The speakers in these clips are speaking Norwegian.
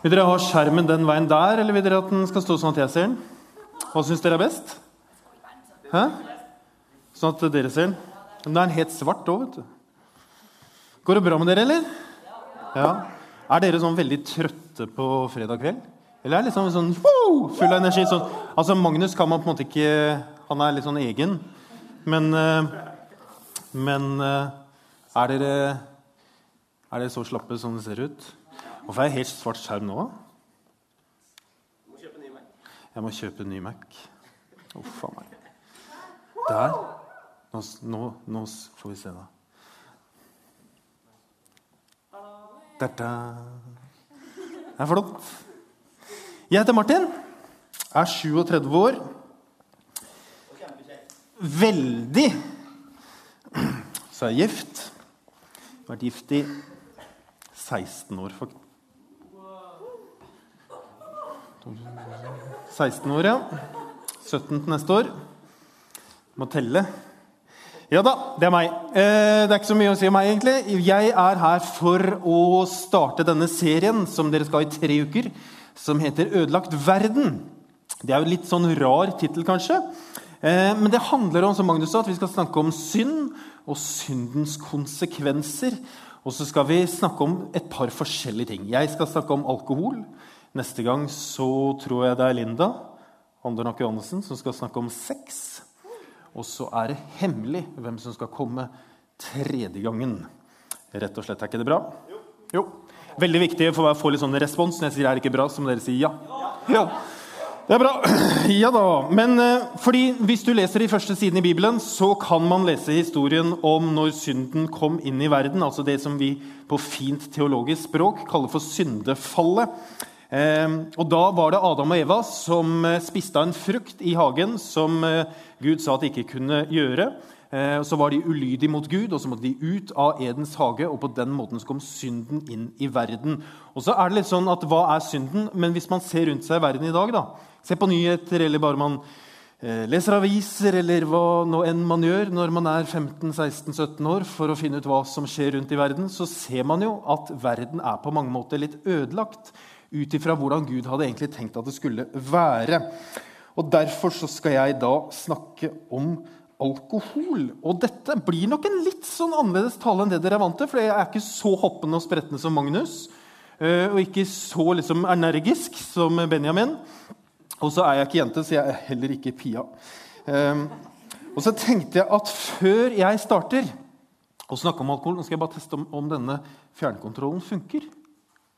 Vil dere ha skjermen den veien der, eller vil dere at den skal stå sånn at jeg ser den? Hva syns dere er best? Hæ? Sånn at dere ser den? Men det er en helt svart òg, vet du. Går det bra med dere, eller? Ja. Er dere sånn veldig trøtte på fredag kveld? Eller er det liksom sånn wow, full av energi? Sånn. Altså, Magnus kan man på en måte ikke Han er litt sånn egen. Men, eh, men eh, er dere Er dere så slappe som det ser ut? Hvorfor er jeg helt svart skjerm nå? Jeg må kjøpe en ny Mac. Uff a meg. Der. Nå, nå, nå får vi se, da. Det er flott. Jeg heter Martin. Er 37 år. Veldig Så er jeg gift. Vært gift i 16 år, faktisk. 16 år, ja. 17 til neste år. Må telle. Ja da, det er meg. Eh, det er ikke så mye å si om meg, egentlig. Jeg er her for å starte denne serien som dere skal i tre uker, som heter 'Ødelagt verden'. Det er jo litt sånn rar tittel, kanskje. Eh, men det handler om som Magnus sa, at vi skal snakke om synd og syndens konsekvenser. Og så skal vi snakke om et par forskjellige ting. Jeg skal snakke om alkohol. Neste gang så tror jeg det er Linda Andernak Johannessen som skal snakke om sex. Og så er det hemmelig hvem som skal komme tredje gangen. Rett og slett, Er ikke det bra? Jo. Veldig viktig for å få litt sånn respons når jeg sier er det ikke bra, så må dere si ja. ja. Det er bra. Ja da. Men eh, fordi hvis du leser de første sidene i Bibelen, så kan man lese historien om når synden kom inn i verden. Altså det som vi på fint teologisk språk kaller for syndefallet. Eh, og Da var det Adam og Eva som eh, spiste av en frukt i hagen som eh, Gud sa at de ikke kunne gjøre. Eh, så var de ulydige mot Gud, og så måtte de ut av Edens hage. og På den måten så kom synden inn i verden. Og så er det litt sånn at Hva er synden? Men hvis man ser rundt seg i verden i dag, da, se på nyheter, eller bare man leser aviser, eller hva nå enn man gjør når man er 15-16-17 år, for å finne ut hva som skjer rundt i verden, så ser man jo at verden er på mange måter litt ødelagt ut ifra hvordan Gud hadde egentlig tenkt at det skulle være. Og Derfor så skal jeg da snakke om alkohol. Og dette blir nok en litt sånn annerledes tale enn det dere er vant til. For jeg er ikke så hoppende og sprettende som Magnus. eh, Og ikke så liksom energisk som Benjamin. Og så er jeg ikke jente, så jeg er heller ikke Pia. Eh, Og så tenkte jeg at før jeg starter å snakke om alkohol Nå skal jeg bare teste om, om denne fjernkontrollen funker.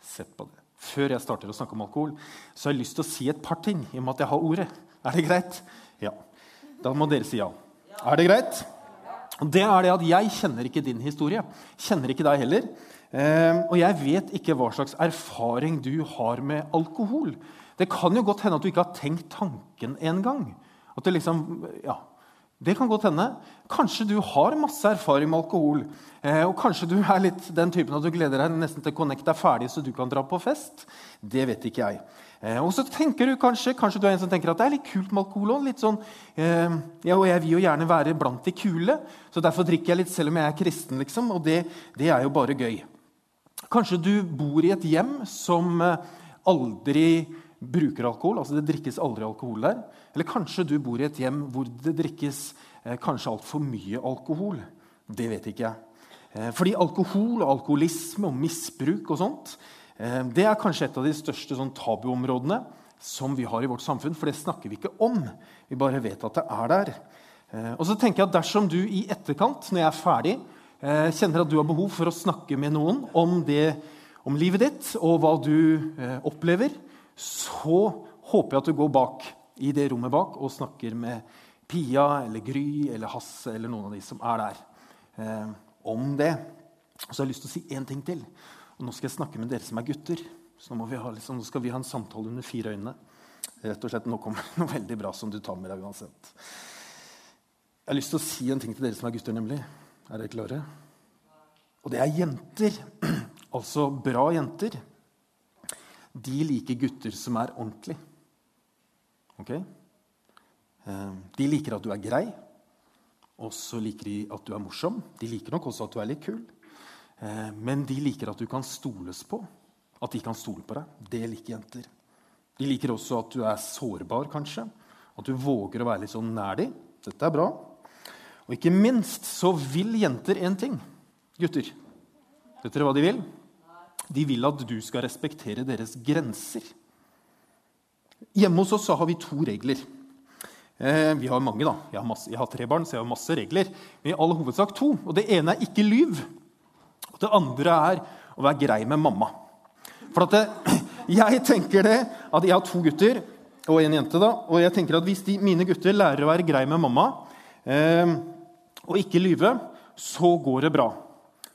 Sett på det. Før jeg starter å snakke om alkohol, så har jeg lyst til å si et par ting i og med at jeg har ordet. Er det greit? Ja. Da må dere si ja. Er det greit? Det er det at Jeg kjenner ikke din historie. Kjenner ikke deg heller. Eh, og jeg vet ikke hva slags erfaring du har med alkohol. Det kan jo godt hende at du ikke har tenkt tanken engang. At det liksom, ja, det kan godt hende. Kanskje du har masse erfaring med alkohol. Eh, og kanskje du er litt den typen at du gleder deg nesten til Connect er ferdig, så du kan dra på fest. Det vet ikke jeg. Eh, og så tenker du kanskje, kanskje du er en som tenker at det er litt kult med alkohol òg. Sånn, eh, ja, og jeg vil jo gjerne være blant de kule, så derfor drikker jeg litt selv om jeg er kristen. liksom, Og det, det er jo bare gøy. Kanskje du bor i et hjem som aldri bruker alkohol. altså Det drikkes aldri alkohol der. Eller kanskje du bor i et hjem hvor det drikkes eh, kanskje altfor mye alkohol. Det vet ikke jeg. Eh, fordi alkohol og alkoholisme og misbruk og sånt, eh, det er kanskje et av de største sånn, tabuområdene som vi har i vårt samfunn. For det snakker vi ikke om. Vi bare vet at det er der. Eh, og så tenker jeg at Dersom du i etterkant, når jeg er ferdig, eh, kjenner at du har behov for å snakke med noen om, det, om livet ditt og hva du eh, opplever, så håper jeg at du går bak i det rommet bak og snakker med Pia eller Gry eller Hasse eller noen av de som er der, eh, om det. Og så har jeg lyst til å si én ting til. Og nå skal jeg snakke med dere som er gutter. Så nå, ha, liksom, nå skal vi ha en samtale under fire øyne. Rett og slett, Nå kommer det noe veldig bra som du tar med deg uansett. Jeg har lyst til å si en ting til dere som er gutter, nemlig. Er dere klare? Og det er jenter. Altså bra jenter. De liker gutter som er ordentlige. Ok? Eh, De liker at du er grei, og så liker de at du er morsom. De liker nok også at du er litt kul, Eh, men de liker at du kan stoles på. At de kan stole på deg. Det liker jenter. De liker også at du er sårbar, kanskje. At du våger å være litt sånn nær dem. Dette er bra. Og ikke minst så vil jenter én ting. Gutter, vet dere hva de vil? De vil at du skal respektere deres grenser. Hjemme hos oss har vi to regler. Eh, vi har mange, da. Jeg har, masse, jeg har, tre barn, så jeg har masse regler. Men i all hovedsak to. Og Det ene er ikke lyv. Og det andre er å være grei med mamma. For det, jeg tenker det at Jeg har to gutter og en jente. da, og jeg tenker at Hvis de, mine gutter lærer å være grei med mamma eh, og ikke lyve, så går det bra.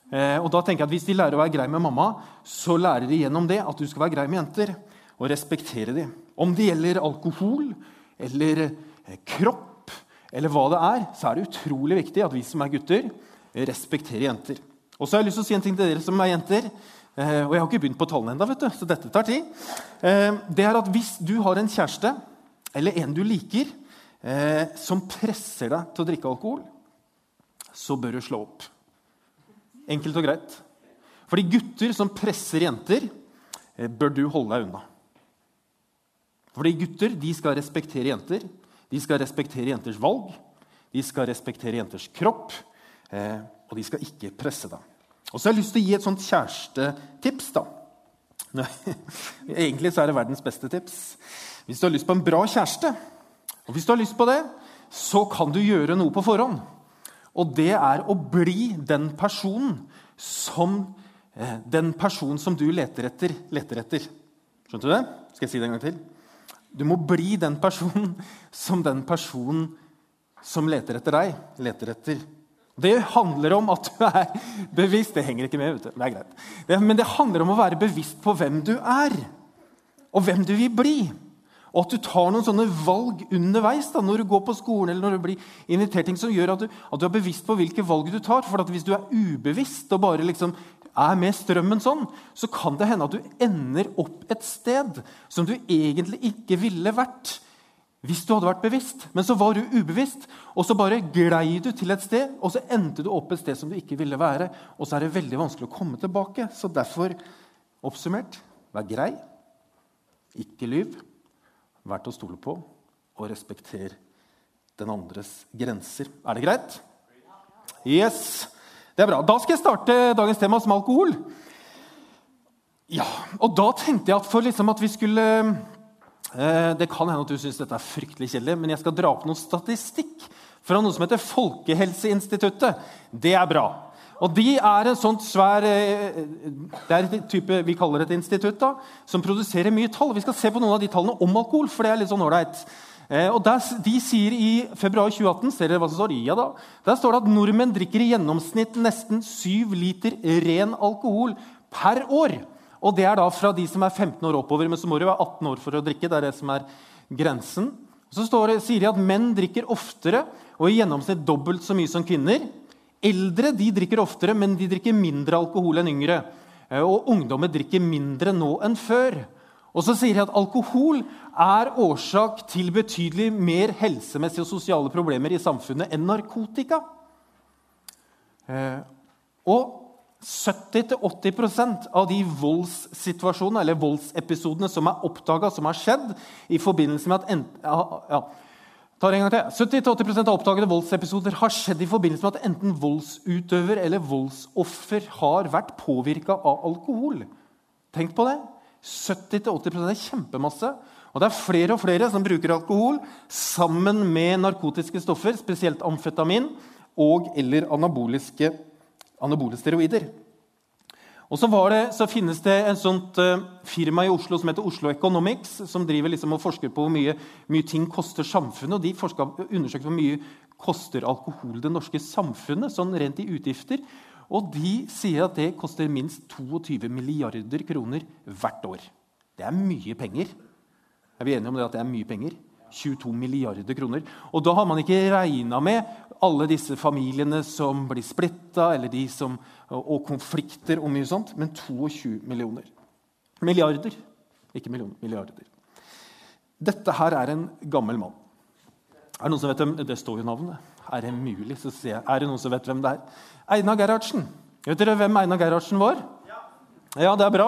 Eh, og da tenker jeg at Hvis de lærer å være grei med mamma, så lærer de gjennom det at du skal være grei med jenter og respektere dem. Om det gjelder alkohol eller eh, kropp eller hva det er, så er det utrolig viktig at vi som er gutter, respekterer jenter. Og så har jeg lyst til å si en ting til dere som er jenter. Eh, og jeg har ikke begynt på tallene ennå, så dette tar tid. Eh, det er at Hvis du har en kjæreste eller en du liker, eh, som presser deg til å drikke alkohol, så bør du slå opp. Enkelt og greit. Fordi gutter som presser jenter, eh, bør du holde deg unna. Fordi gutter de skal respektere jenter. De skal respektere jenters valg. De skal respektere jenters kropp. Eh, og de skal ikke presse deg. Og så har jeg lyst til å gi et sånt kjærestetips. da. Egentlig så er det verdens beste tips. Hvis du har lyst på en bra kjæreste, og hvis du har lyst på det, så kan du gjøre noe på forhånd. Og det er å bli den personen som den personen som du leter etter, leter etter. Skjønte du det? Skal jeg si det en gang til? Du må bli den personen som den personen som leter etter deg, leter etter. Det handler om at du er bevisst Det henger ikke med. vet du. Det er greit. Men det handler om å være bevisst på hvem du er, og hvem du vil bli. Og at du tar noen sånne valg underveis da, når du går på skolen eller når du blir invitert ting som gjør at du, at du er bevisst på hvilke valg du tar. For Hvis du er ubevisst og bare liksom er med strømmen sånn, så kan det hende at du ender opp et sted som du egentlig ikke ville vært hvis du hadde vært bevisst. Men så var du ubevisst, og så bare glei du til et sted, og så endte du opp et sted som du ikke ville være. Og så er det veldig vanskelig å komme tilbake. Så derfor, oppsummert, vær grei, ikke lyv vær til å stole på og respekter den andres grenser. Er det greit? Yes, det er bra. Da skal jeg starte dagens tema som alkohol. Ja, og da tenkte jeg at for liksom at vi skulle eh, Det kan hende at du syns dette er fryktelig kjedelig, men jeg skal dra opp noe statistikk fra noe som heter Folkehelseinstituttet. Det er bra. Og de er en sånn svær eh, Det er et type vi kaller et institutt da, som produserer mye tall. Vi skal se på noen av de tallene om alkohol, for det er litt sånn ålreit. Eh, og der, De sier i februar 2018 ser dere hva som står? Ja da, der står det at nordmenn drikker i gjennomsnitt nesten 7 liter ren alkohol per år. Og det er da fra de som er 15 år oppover. Men så må du være 18 år for å drikke. det er det som er grensen. Så det, sier de at menn drikker oftere og i gjennomsnitt dobbelt så mye som kvinner. Eldre de drikker oftere, men de drikker mindre alkohol enn yngre. Eh, og ungdommer drikker mindre nå enn før. Og så sier de at alkohol er årsak til betydelig mer helsemessige og sosiale problemer i samfunnet enn narkotika. Eh, og 70-80% av de voldssituasjonene eller voldsepisodene som er oppdaga, som har skjedd i forbindelse med at ja, ja, til. 70-80% av oppdagede voldsepisoder har skjedd i forbindelse med at enten voldsutøver eller voldsoffer har vært påvirka av alkohol. Tenk på det. 70-80% er kjempemasse. Og det er flere og flere som bruker alkohol sammen med narkotiske stoffer, spesielt amfetamin og eller anabole steroider. Og så, det, så, finnes det et sånt uh, firma i Oslo som heter Oslo Economics, som driver liksom og forsker på hvor mye, mye, ting koster samfunnet. og De undersøker hvor mye koster alkohol det norske samfunnet, sånn rent i utgifter. Og de sier at det koster minst 22 milliarder kroner hvert år. Det er mye penger. Er vi enige om det at det er mye penger? 22 milliarder kroner. Og da har man ikke regna med alle disse familiene som blir splitta, eller de som, og konflikter og mye sånt, men 22 millioner. Milliarder. Ikke millioner, milliarder. Dette her er en gammel mann. Er Det noen som vet hvem, det står jo navnet. Er det mulig? Så sier jeg, er det noen som vet hvem det er? Einar Gerhardsen. Vet dere hvem Einar Gerhardsen var? Ja, ja det er bra.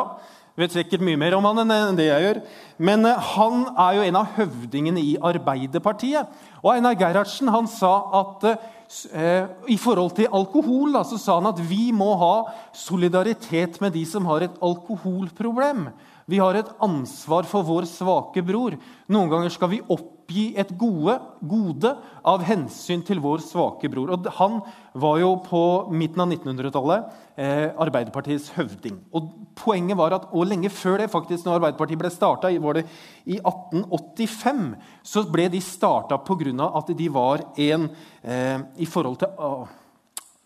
Vet sikkert mye mer om han enn det jeg gjør. Men eh, han er jo en av høvdingene i Arbeiderpartiet. Og Einar Gerhardsen han sa at eh, i forhold til alkohol da, så sa han at vi må ha solidaritet med de som har et alkoholproblem. Vi har et ansvar for vår svake bror. Noen ganger skal vi oppgi et gode, gode av hensyn til vår svake bror. Og han var jo på midten av 1900-tallet eh, Arbeiderpartiets høvding. Og poenget var at, og lenge før det, faktisk, når Arbeiderpartiet ble starta, var det i 1885, så ble de starta pga. at de var en eh, i forhold til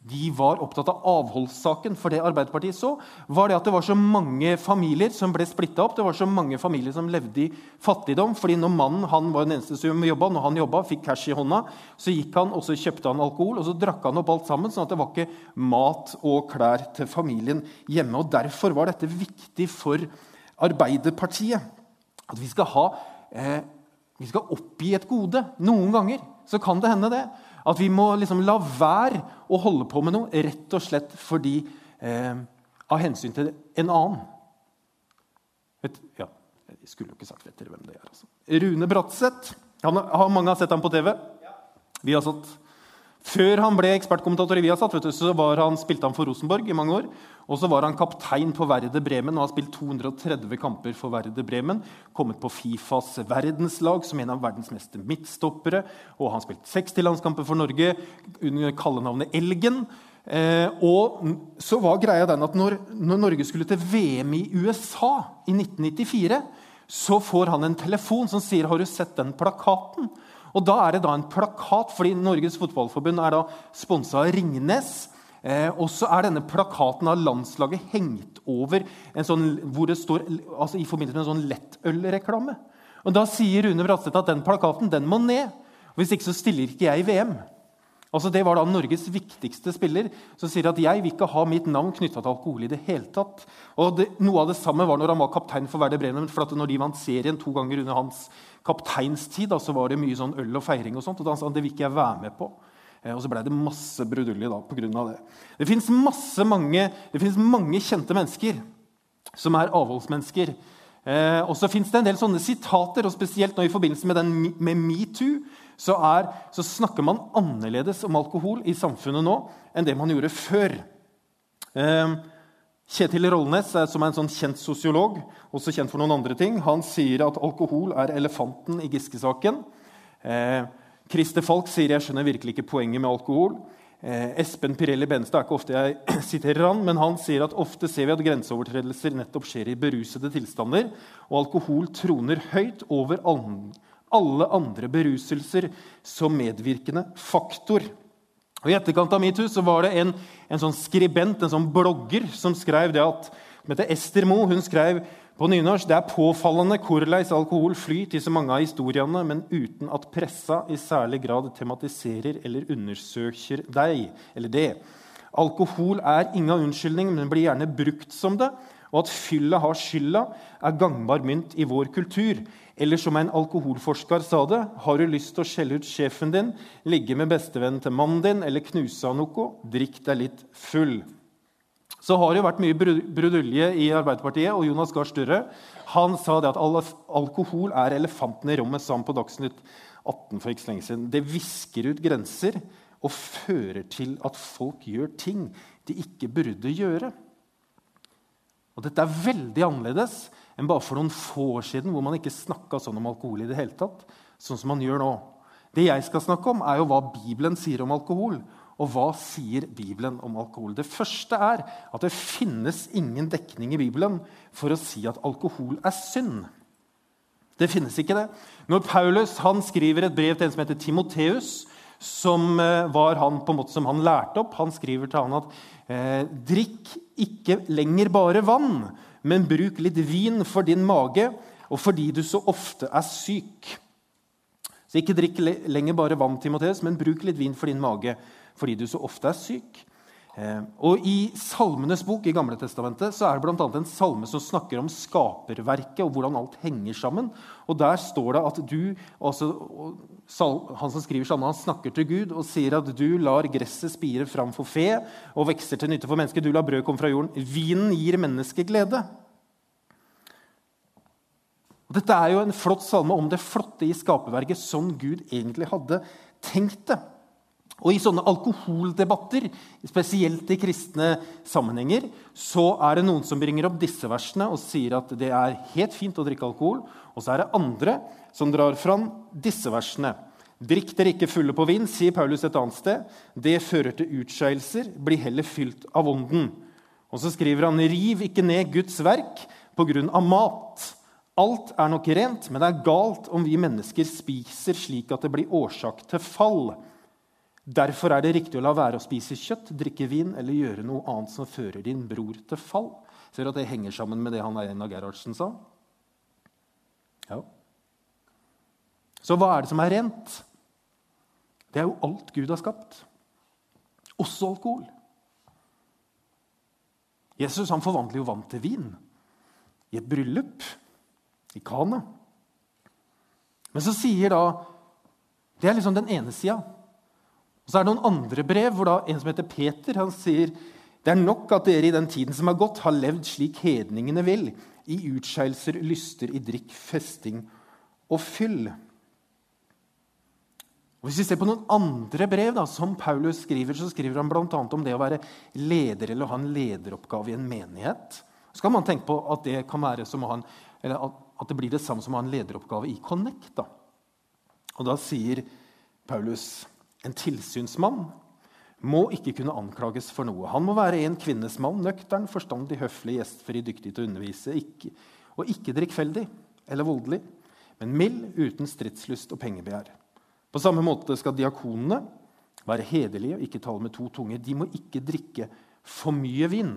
de var opptatt av avholdssaken. For det Arbeiderpartiet så, var det at det var så mange familier som ble splitta opp. Det var så mange familier som levde i fattigdom. fordi når mannen han var den eneste som jobba, når han jobba, fikk cash i hånda, så gikk han og så kjøpte han alkohol og så drakk han opp alt sammen. sånn at det var ikke mat og klær til familien hjemme. og Derfor var dette viktig for Arbeiderpartiet. At vi skal, ha, eh, vi skal oppgi et gode. Noen ganger så kan det hende det. At vi må liksom la være å holde på med noe rett og slett fordi eh, av hensyn til en annen. Vet, ja, jeg skulle jo ikke sagt vet dere hvem det er. Altså. Rune Bratseth. Han, har mange har sett ham på TV? Vi har satt før han ble ekspertkommentator i Viasat, du, så han, spilte han for Rosenborg i mange år. Og så var han kaptein på Verde Bremen og har spilt 230 kamper for Verde Bremen. Kommet på Fifas verdenslag som en av verdens meste midtstoppere. Og han har spilt 60 landskamper for Norge under kallenavnet Elgen. Eh, og så var greia den at når, når Norge skulle til VM i USA i 1994, så får han en telefon som sier 'Har du sett den plakaten?' Og da er det da en plakat, fordi Norges Fotballforbund er da sponsa av Ringnes. Eh, og så er denne plakaten av landslaget hengt over sånn, hvor det står, altså i forbindelse med en sånn lettølreklame. Og Da sier Rune Bratseth at den plakaten den må ned. Hvis ikke så stiller ikke jeg i VM. Altså Det var da Norges viktigste spiller som sier at jeg vil ikke ha mitt navn knytta til alkohol. i det hele tatt. Og det, Noe av det samme var når han var kaptein for Werder Bremen. for at når de vant serien to ganger under hans kapteinstid, da, så var det mye sånn øl og feiring. og sånt, og da sa han det vil ikke jeg være med på. Eh, og så ble det masse brudulje pga. det. Det fins mange, mange kjente mennesker som er avholdsmennesker. Eh, og så fins det en del sånne sitater, og spesielt nå i forbindelse med, med metoo så, så snakker man annerledes om alkohol i samfunnet nå enn det man gjorde før. Eh, Kjetil Rollnes, som er en sånn kjent sosiolog, også kjent for noen andre ting, han sier at alkohol er elefanten i Giske-saken. Eh, Christer Falk sier jeg skjønner virkelig ikke poenget med alkohol. Eh, Espen Pirelli Benstad er ikke ofte jeg siterer han, men han sier at ofte ser vi at grenseovertredelser nettopp skjer i berusede tilstander, og alkohol troner høyt over alle andre beruselser som medvirkende faktor. Og I etterkant av metoo så var det en, en sånn skribent, en sånn blogger, som skrev det at som heter Ester Moe. Hun skrev på nynorsk det er påfallende hvordan alkohol flyr til så mange av historiene, men uten at pressa i særlig grad tematiserer eller undersøker deg eller det. Alkohol er ingen unnskyldning, men blir gjerne brukt som det. Og at fylla har skylda, er gangbar mynt i vår kultur. Eller som en alkoholforsker sa det, har du lyst til å skjelle ut sjefen din, ligge med bestevennen til mannen din eller knuse av noe, drikk deg litt full. Så har det vært mye brudulje i Arbeiderpartiet, og Jonas Gahr Støre han sa det at alkohol er elefanten i rommet, sa han på Dagsnytt 18 for ikke så lenge siden. Det visker ut grenser og fører til at folk gjør ting de ikke burde gjøre. Og dette er veldig annerledes enn bare for noen få år siden, hvor man ikke snakka sånn om alkohol i det hele tatt. sånn som man gjør nå. Det jeg skal snakke om, er jo hva Bibelen sier om alkohol. Og hva sier Bibelen om alkohol? Det første er at det finnes ingen dekning i Bibelen for å si at alkohol er synd. Det finnes ikke det. Når Paulus skriver et brev til en som heter Timoteus, som eh, var han på en måte som han lærte opp, han skriver til han at eh, drikk ikke lenger bare vann, men bruk litt vin for din mage og fordi du så ofte er syk. Så ikke drikk lenger bare vann, Timoteus, men bruk litt vin for din mage fordi du så ofte er syk. Eh, og I Salmenes bok i Gamle Testamentet, så er det bl.a. en salme som snakker om skaperverket og hvordan alt henger sammen. Og Der står det at du altså, Han som skriver salmen, han snakker til Gud og sier at du lar gresset spire fram for fe og vekser til nytte for mennesket. Du lar brød komme fra jorden. Vinen gir mennesket glede. Og dette er jo en flott salme om det flotte i skaperverket, sånn Gud egentlig hadde tenkt det. Og I sånne alkoholdebatter, spesielt i kristne sammenhenger, så er det noen som bringer opp disse versene og sier at det er helt fint å drikke alkohol. Og så er det andre som drar fram disse versene. Drikk dere ikke fulle på vin, sier Paulus et annet sted. Det fører til utskeielser. Bli heller fylt av ånden. Og så skriver han.: Riv ikke ned Guds verk på grunn av mat. Alt er nok rent, men det er galt om vi mennesker spiser slik at det blir årsak til fall. Derfor er det riktig å la være å spise kjøtt, drikke vin eller gjøre noe annet som fører din bror til fall. Ser du at det henger sammen med det han Einar Gerhardsen sa? Ja. Så hva er det som er rent? Det er jo alt Gud har skapt. Også alkohol. Jesus han forvandler jo vann til vin i et bryllup i Kana. Men så sier da Det er liksom den ene sida. Og så er det noen andre brev hvor da en som heter Peter, han sier det er nok at dere i den tiden som har gått, har levd slik hedningene vil, i utskeielser, lyster, i drikk, festing og fyll. Og Hvis vi ser på noen andre brev da, som Paulus skriver, så skriver han bl.a. om det å være leder eller ha en lederoppgave i en menighet. Så kan man tenke på at det, å en, at det blir det samme som å ha en lederoppgave i Connect. Da. Og da sier Paulus en tilsynsmann må ikke kunne anklages for noe. Han må være en kvinnes mann, nøktern, forstandig, høflig, gjestfri, dyktig til å undervise, ikke, og ikke drikkfeldig eller voldelig, men mild, uten stridslyst og pengebegjær. På samme måte skal diakonene være hederlige og ikke tale med to tunger. De må ikke drikke for mye vin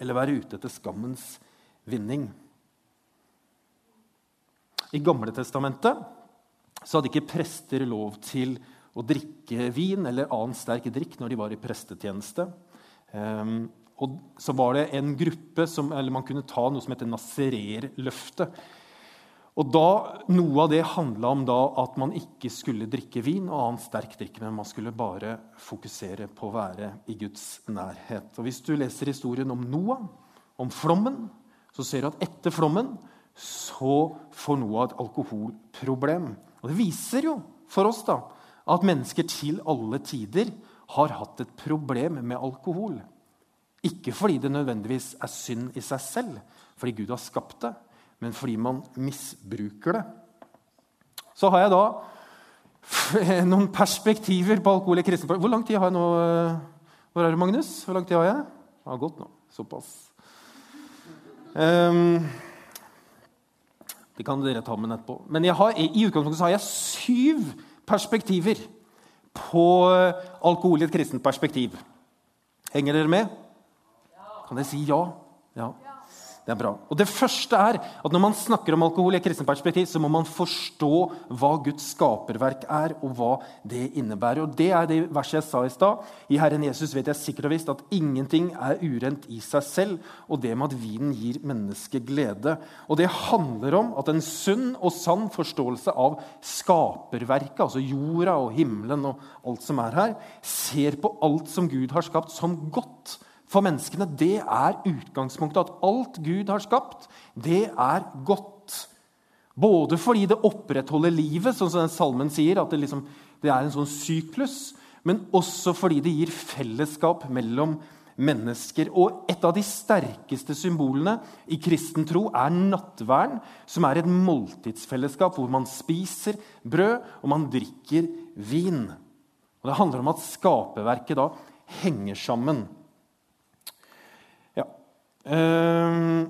eller være ute etter skammens vinning. I Gamle Testamentet så hadde ikke prester lov til å drikke vin eller annen sterk drikk når de var i prestetjeneste. Um, og så var det en gruppe som eller man kunne ta noe som heter nasererløftet. Og da, Noe av det handla om da at man ikke skulle drikke vin og annen sterk drikk, men man skulle bare fokusere på å være i Guds nærhet. Og Hvis du leser historien om Noah, om flommen, så ser du at etter flommen så får Noah et alkoholproblem. Og Det viser jo for oss da, at mennesker til alle tider har hatt et problem med alkohol. Ikke fordi det nødvendigvis er synd i seg selv, fordi Gud har skapt det, men fordi man misbruker det. Så har jeg da noen perspektiver på alkohol i kristen Hvor lang tid har jeg nå? Hvor er du, Magnus? Hvor lang tid har jeg? Det har gått nå. Såpass. Um, det kan dere ta med etterpå. Men har, i utgangspunktet har jeg syv perspektiver på alkohol i et kristent perspektiv. Henger dere med? Kan dere si ja? Ja. Det er bra. Og det første er at Når man snakker om alkohol i et kristent perspektiv, så må man forstå hva Guds skaperverk er, og hva det innebærer. Og Det er det verset jeg sa i stad. I Herren Jesus vet jeg sikkert og visst at ingenting er urent i seg selv, og det med at vinen gir mennesket glede. Og Det handler om at en sunn og sann forståelse av skaperverket, altså jorda og himmelen og alt som er her, ser på alt som Gud har skapt, som godt for menneskene, det er utgangspunktet. At alt Gud har skapt, det er godt. Både fordi det opprettholder livet, sånn som den salmen sier, at det, liksom, det er en sånn syklus, men også fordi det gir fellesskap mellom mennesker. Og et av de sterkeste symbolene i kristen tro er nattverden, som er et måltidsfellesskap hvor man spiser brød og man drikker vin. Og Det handler om at skaperverket da henger sammen. Uh,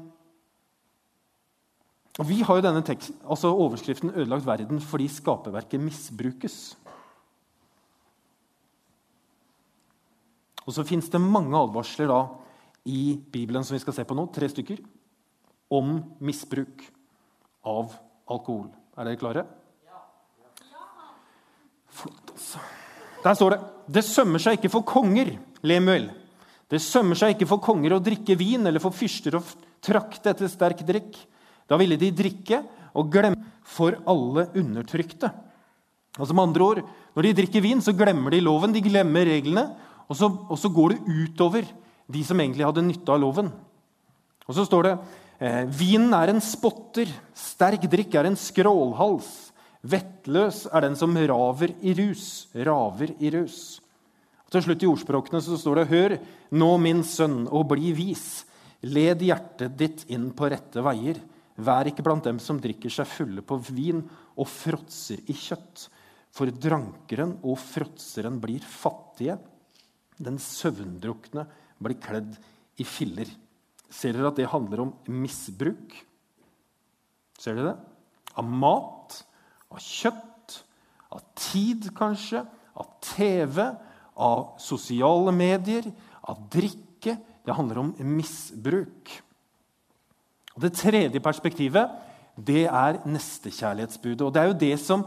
og Vi har jo denne teksten, altså overskriften 'Ødelagt verden fordi skaperverket misbrukes'. Og så fins det mange advarsler da i Bibelen som vi skal se på nå, tre stykker, om misbruk av alkohol. Er dere klare? Ja. Flott, altså. Der står det 'Det sømmer seg ikke for konger', Lemuel. Det sømmer seg ikke for konger å drikke vin eller for fyrster å trakte etter sterk drikk. Da ville de drikke og glemme for alle undertrykte. Og som andre ord, Når de drikker vin, så glemmer de loven, de glemmer reglene. Og så, og så går det utover de som egentlig hadde nytte av loven. Og så står det Eh, vinen er en spotter, sterk drikk er en skrålhals. Vettløs er den som raver i rus. Raver i rus. Til slutt i ordspråkene så står det Hør nå, min sønn, og bli vis. Led hjertet ditt inn på rette veier. Vær ikke blant dem som drikker seg fulle på vin og fråtser i kjøtt. For drankeren og fråtseren blir fattige. Den søvndrukne blir kledd i filler. Ser dere at det handler om misbruk? Ser dere det? Av mat, av kjøtt, av tid kanskje, av TV, av sosiale medier, av drikke. Det handler om misbruk. Og Det tredje perspektivet det er nestekjærlighetsbudet. Og det er jo det som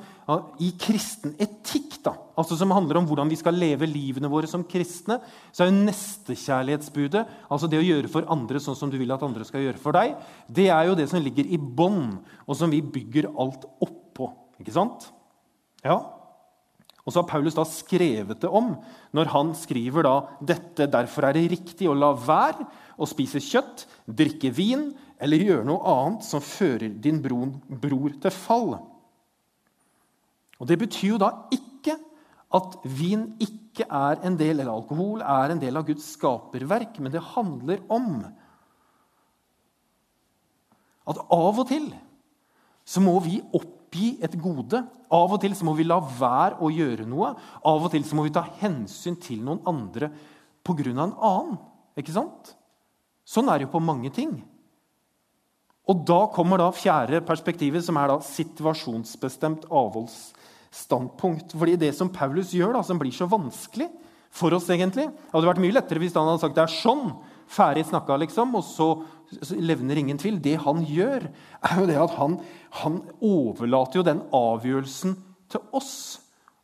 i kristen etikk, da, altså som handler om hvordan vi skal leve livene våre som kristne, så er jo nestekjærlighetsbudet, altså det å gjøre for andre sånn som du vil at andre skal gjøre for deg, det er jo det som ligger i bånn, og som vi bygger alt oppå. Ikke sant? Ja. Og så har Paulus da skrevet det om når han skriver da dette. Derfor er det riktig å la være å spise kjøtt, drikke vin eller gjøre noe annet som fører din bror, bror til fall. Og Det betyr jo da ikke at vin ikke er en del, eller alkohol er en del av Guds skaperverk, men det handler om at av og til så må vi oppgi et gode. Av og til så må vi la være å gjøre noe. Av og til så må vi ta hensyn til noen andre pga. en annen. Ikke sant? Sånn er det jo på mange ting. Og da kommer da fjerde perspektivet, som er da situasjonsbestemt avholdsstandpunkt. Fordi det som Paulus gjør, da, som blir så vanskelig for oss, egentlig Det hadde vært mye lettere hvis han hadde sagt det er sånn, ferdig snakka, liksom, og så levner ingen tvil. Det han gjør, er jo det at han, han overlater jo den avgjørelsen til oss.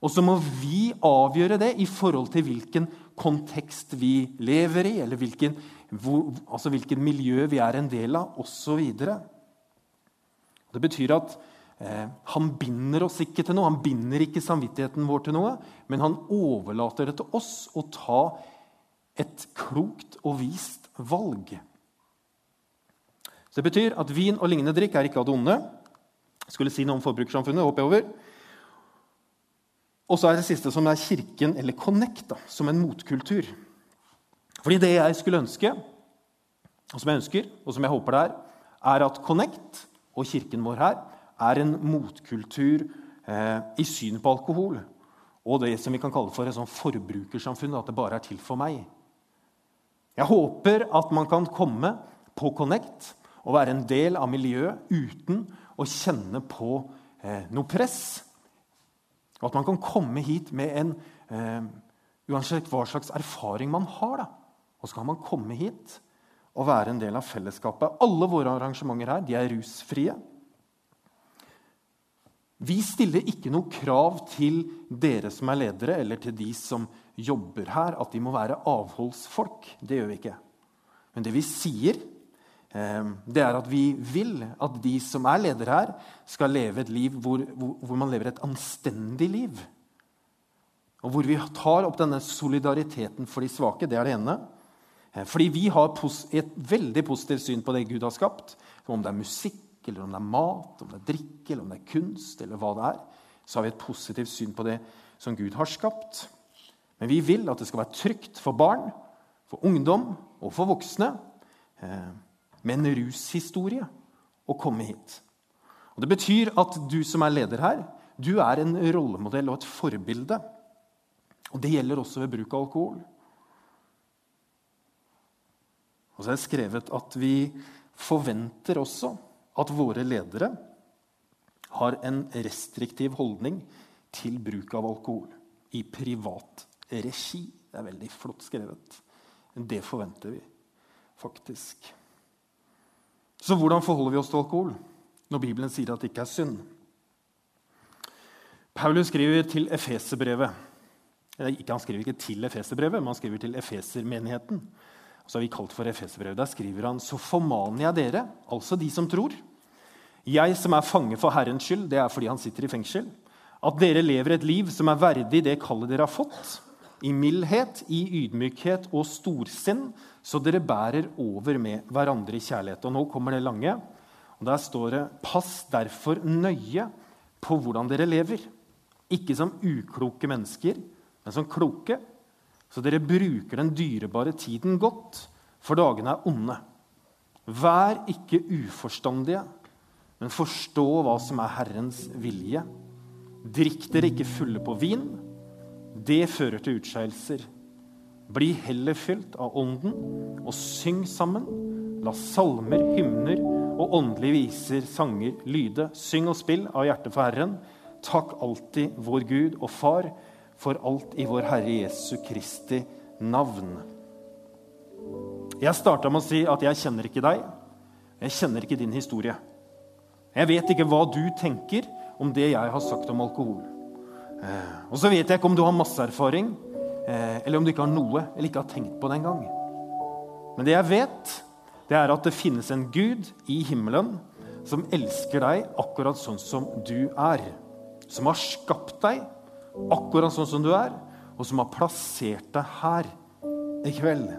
Og så må vi avgjøre det i forhold til hvilken kontekst vi lever i, eller hvilken hvor, altså hvilken miljø vi er en del av, osv. Det betyr at eh, han binder oss ikke til noe. Han binder ikke samvittigheten vår til noe, men han overlater det til oss å ta et klokt og vist valg. Så Det betyr at vin og lignende drikk er ikke av det onde. Skulle si noe om forbrukersamfunnet. hopper jeg over. Og så er det siste, som er Kirken, eller Connect, da, som en motkultur. Fordi det jeg skulle ønske, og som jeg ønsker, og som jeg håper det er, er at Connect og kirken vår her er en motkultur eh, i synet på alkohol. Og det som vi kan kalle for et sånn forbrukersamfunn, at det bare er til for meg. Jeg håper at man kan komme på Connect og være en del av miljøet uten å kjenne på eh, noe press. Og at man kan komme hit med en eh, Uansett hva slags erfaring man har, da, og så kan man komme hit og være en del av fellesskapet. Alle våre arrangementer her de er rusfrie. Vi stiller ikke noe krav til dere som er ledere, eller til de som jobber her, at de må være avholdsfolk. Det gjør vi ikke. Men det vi sier, det er at vi vil at de som er ledere her, skal leve et liv hvor, hvor man lever et anstendig liv. Og hvor vi tar opp denne solidariteten for de svake. Det er det ene. Eh, fordi vi har et veldig positivt syn på det Gud har skapt. Om det er musikk, eller om det er mat, om det er drikke, eller om det er kunst, eller hva det er, så har vi et positivt syn på det som Gud har skapt. Men vi vil at det skal være trygt for barn, for ungdom og for voksne eh, med en rushistorie å komme hit. Og Det betyr at du som er leder her, du er en rollemodell og et forbilde. Og Det gjelder også ved bruk av alkohol. Og så er det skrevet at vi forventer også at våre ledere har en restriktiv holdning til bruk av alkohol i privat regi. Det er veldig flott skrevet. Det forventer vi faktisk. Så hvordan forholder vi oss til alkohol når Bibelen sier at det ikke er synd? Paulus skriver til Efeserbrevet. Han skriver ikke til Efeserbrevet, men han skriver til Efesermenigheten så har vi kalt for Efeserbrevet. Der skriver han så formaner jeg dere, altså de som tror, jeg som er fange for Herrens skyld, det er fordi han sitter i fengsel, at dere lever et liv som er verdig det kallet dere har fått, i mildhet, i ydmykhet og storsinn, så dere bærer over med hverandre i kjærlighet. Og nå kommer det lange. og Der står det Pass derfor nøye på hvordan dere lever. Ikke som ukloke mennesker, men som kloke. Så dere bruker den dyrebare tiden godt, for dagene er onde. Vær ikke uforstandige, men forstå hva som er Herrens vilje. Drikk dere ikke fulle på vin. Det fører til utskeielser. Bli heller fylt av Ånden, og syng sammen. La salmer, hymner og åndelige viser, sanger, lyde. Syng og spill av hjertet for Herren. Takk alltid vår Gud og Far for alt i vår Herre Jesu Kristi navn. Jeg starta med å si at jeg kjenner ikke deg. Jeg kjenner ikke din historie. Jeg vet ikke hva du tenker om det jeg har sagt om alkohol. Eh, og så vet jeg ikke om du har masse erfaring, eh, eller om du ikke har noe eller ikke har tenkt på det engang. Men det jeg vet, det er at det finnes en Gud i himmelen som elsker deg akkurat sånn som du er. Som har skapt deg akkurat sånn som du er, og som har plassert deg her i kveld.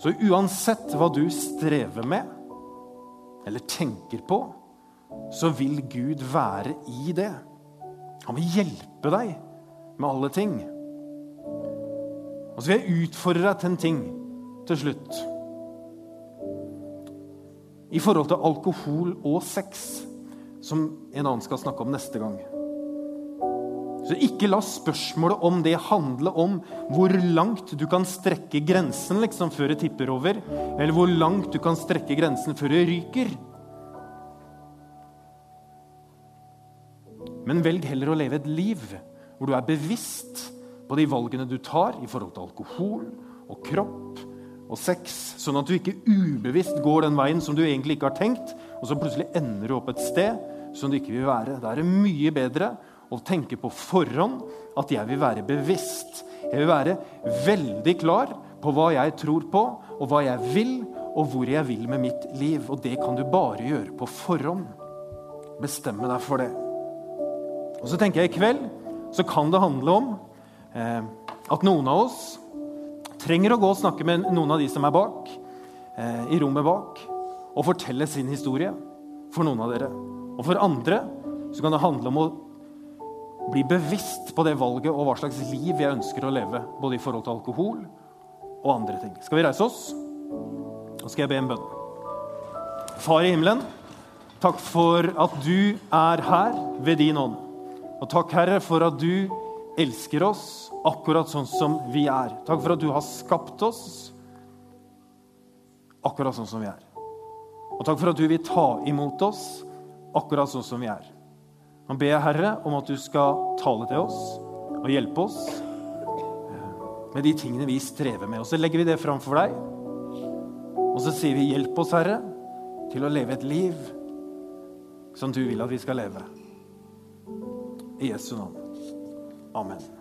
Så uansett hva du strever med eller tenker på, så vil Gud være i det. Han vil hjelpe deg med alle ting. Og så vil jeg utfordre deg til en ting til slutt. I forhold til alkohol og sex, som en annen skal snakke om neste gang. Så ikke la spørsmålet om det handle om hvor langt du kan strekke grensen liksom, før det tipper over, eller hvor langt du kan strekke grensen før det ryker. Men velg heller å leve et liv hvor du er bevisst på de valgene du tar i forhold til alkohol og kropp og sex, sånn at du ikke ubevisst går den veien som du egentlig ikke har tenkt, og så plutselig ender du opp et sted som du ikke vil være. Da er det mye bedre å tenke på forhånd at jeg vil være bevisst. Jeg vil være veldig klar på hva jeg tror på, og hva jeg vil, og hvor jeg vil med mitt liv. Og det kan du bare gjøre på forhånd. Bestemme deg for det. Og så tenker jeg I kveld så kan det handle om eh, at noen av oss trenger å gå og snakke med noen av de som er bak, eh, i rommet bak, og fortelle sin historie for noen av dere. Og for andre så kan det handle om å bli bevisst på det valget og hva slags liv jeg ønsker å leve, både i forhold til alkohol og andre ting. Skal vi reise oss? Nå skal jeg be en bønn. Far i himmelen, takk for at du er her ved din ånd. Og takk, Herre, for at du elsker oss akkurat sånn som vi er. Takk for at du har skapt oss akkurat sånn som vi er. Og takk for at du vil ta imot oss akkurat sånn som vi er. Nå ber jeg, Herre, om at du skal tale til oss og hjelpe oss eh, med de tingene vi strever med. Og så legger vi det framfor deg. Og så sier vi, 'Hjelp oss, Herre, til å leve et liv som du vil at vi skal leve.' I Jesu navn. Amen.